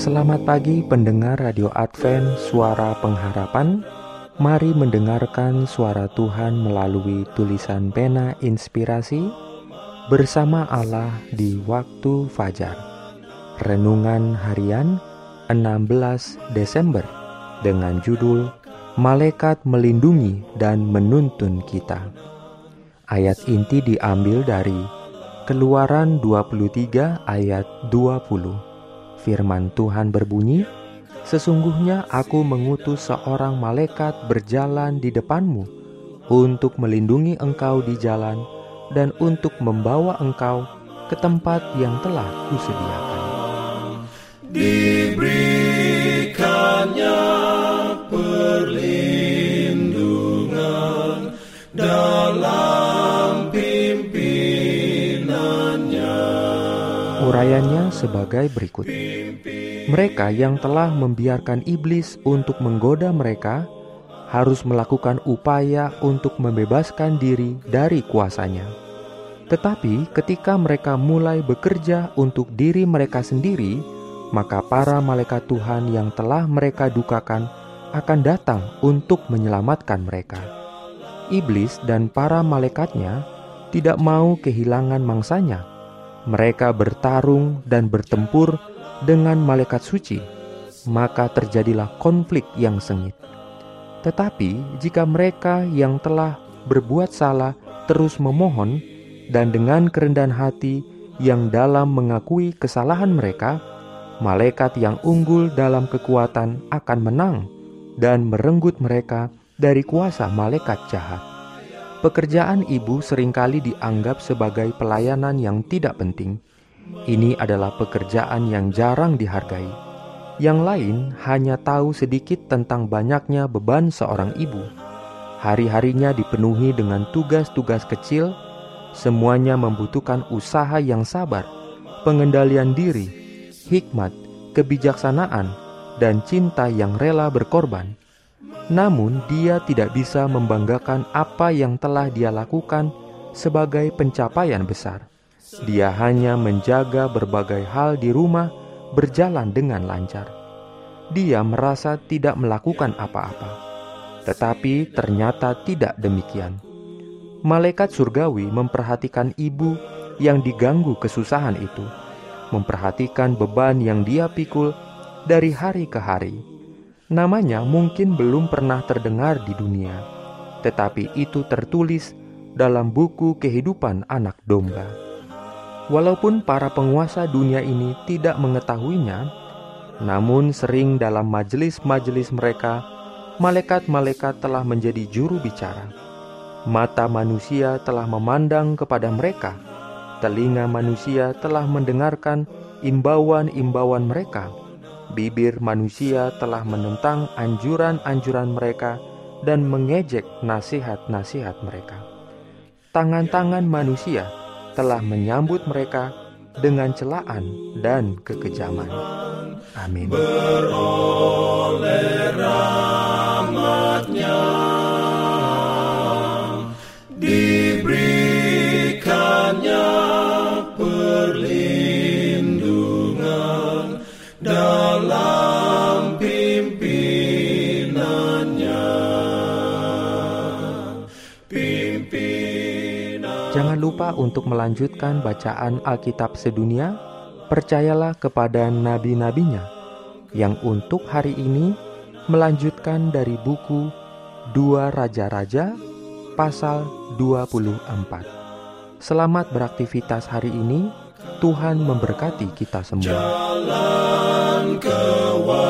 Selamat pagi pendengar Radio Advent Suara Pengharapan. Mari mendengarkan suara Tuhan melalui tulisan pena inspirasi Bersama Allah di waktu fajar. Renungan harian 16 Desember Dengan judul Malaikat melindungi dan menuntun kita. Ayat inti diambil dari Keluaran 23 ayat 20 Firman Tuhan berbunyi, "Sesungguhnya Aku mengutus seorang malaikat berjalan di depanmu untuk melindungi engkau di jalan dan untuk membawa engkau ke tempat yang telah Kusediakan." Diberikannya Urayanya sebagai berikut. Mereka yang telah membiarkan iblis untuk menggoda mereka harus melakukan upaya untuk membebaskan diri dari kuasanya. Tetapi ketika mereka mulai bekerja untuk diri mereka sendiri, maka para malaikat Tuhan yang telah mereka dukakan akan datang untuk menyelamatkan mereka. Iblis dan para malaikatnya tidak mau kehilangan mangsanya. Mereka bertarung dan bertempur dengan malaikat suci, maka terjadilah konflik yang sengit. Tetapi jika mereka yang telah berbuat salah terus memohon dan dengan kerendahan hati yang dalam mengakui kesalahan mereka, malaikat yang unggul dalam kekuatan akan menang dan merenggut mereka dari kuasa malaikat jahat. Pekerjaan ibu sering kali dianggap sebagai pelayanan yang tidak penting. Ini adalah pekerjaan yang jarang dihargai. Yang lain hanya tahu sedikit tentang banyaknya beban seorang ibu. Hari-harinya dipenuhi dengan tugas-tugas kecil, semuanya membutuhkan usaha yang sabar, pengendalian diri, hikmat, kebijaksanaan, dan cinta yang rela berkorban. Namun, dia tidak bisa membanggakan apa yang telah dia lakukan sebagai pencapaian besar. Dia hanya menjaga berbagai hal di rumah berjalan dengan lancar. Dia merasa tidak melakukan apa-apa, tetapi ternyata tidak demikian. Malaikat surgawi memperhatikan ibu yang diganggu kesusahan itu, memperhatikan beban yang dia pikul dari hari ke hari Namanya mungkin belum pernah terdengar di dunia, tetapi itu tertulis dalam buku kehidupan anak domba. Walaupun para penguasa dunia ini tidak mengetahuinya, namun sering dalam majelis-majelis mereka, malaikat-malaikat telah menjadi juru bicara. Mata manusia telah memandang kepada mereka, telinga manusia telah mendengarkan imbauan-imbauan mereka Bibir manusia telah menentang anjuran-anjuran mereka dan mengejek nasihat-nasihat mereka. Tangan-tangan manusia telah menyambut mereka dengan celaan dan kekejaman. Amin. Beroleh rahmatnya dalam pimpinannya. Pimpinan Jangan lupa untuk melanjutkan bacaan Alkitab sedunia. Percayalah kepada nabi-nabinya yang untuk hari ini melanjutkan dari buku Dua Raja-Raja pasal 24. Selamat beraktivitas hari ini. Tuhan memberkati kita semua. Jalan kewajiban.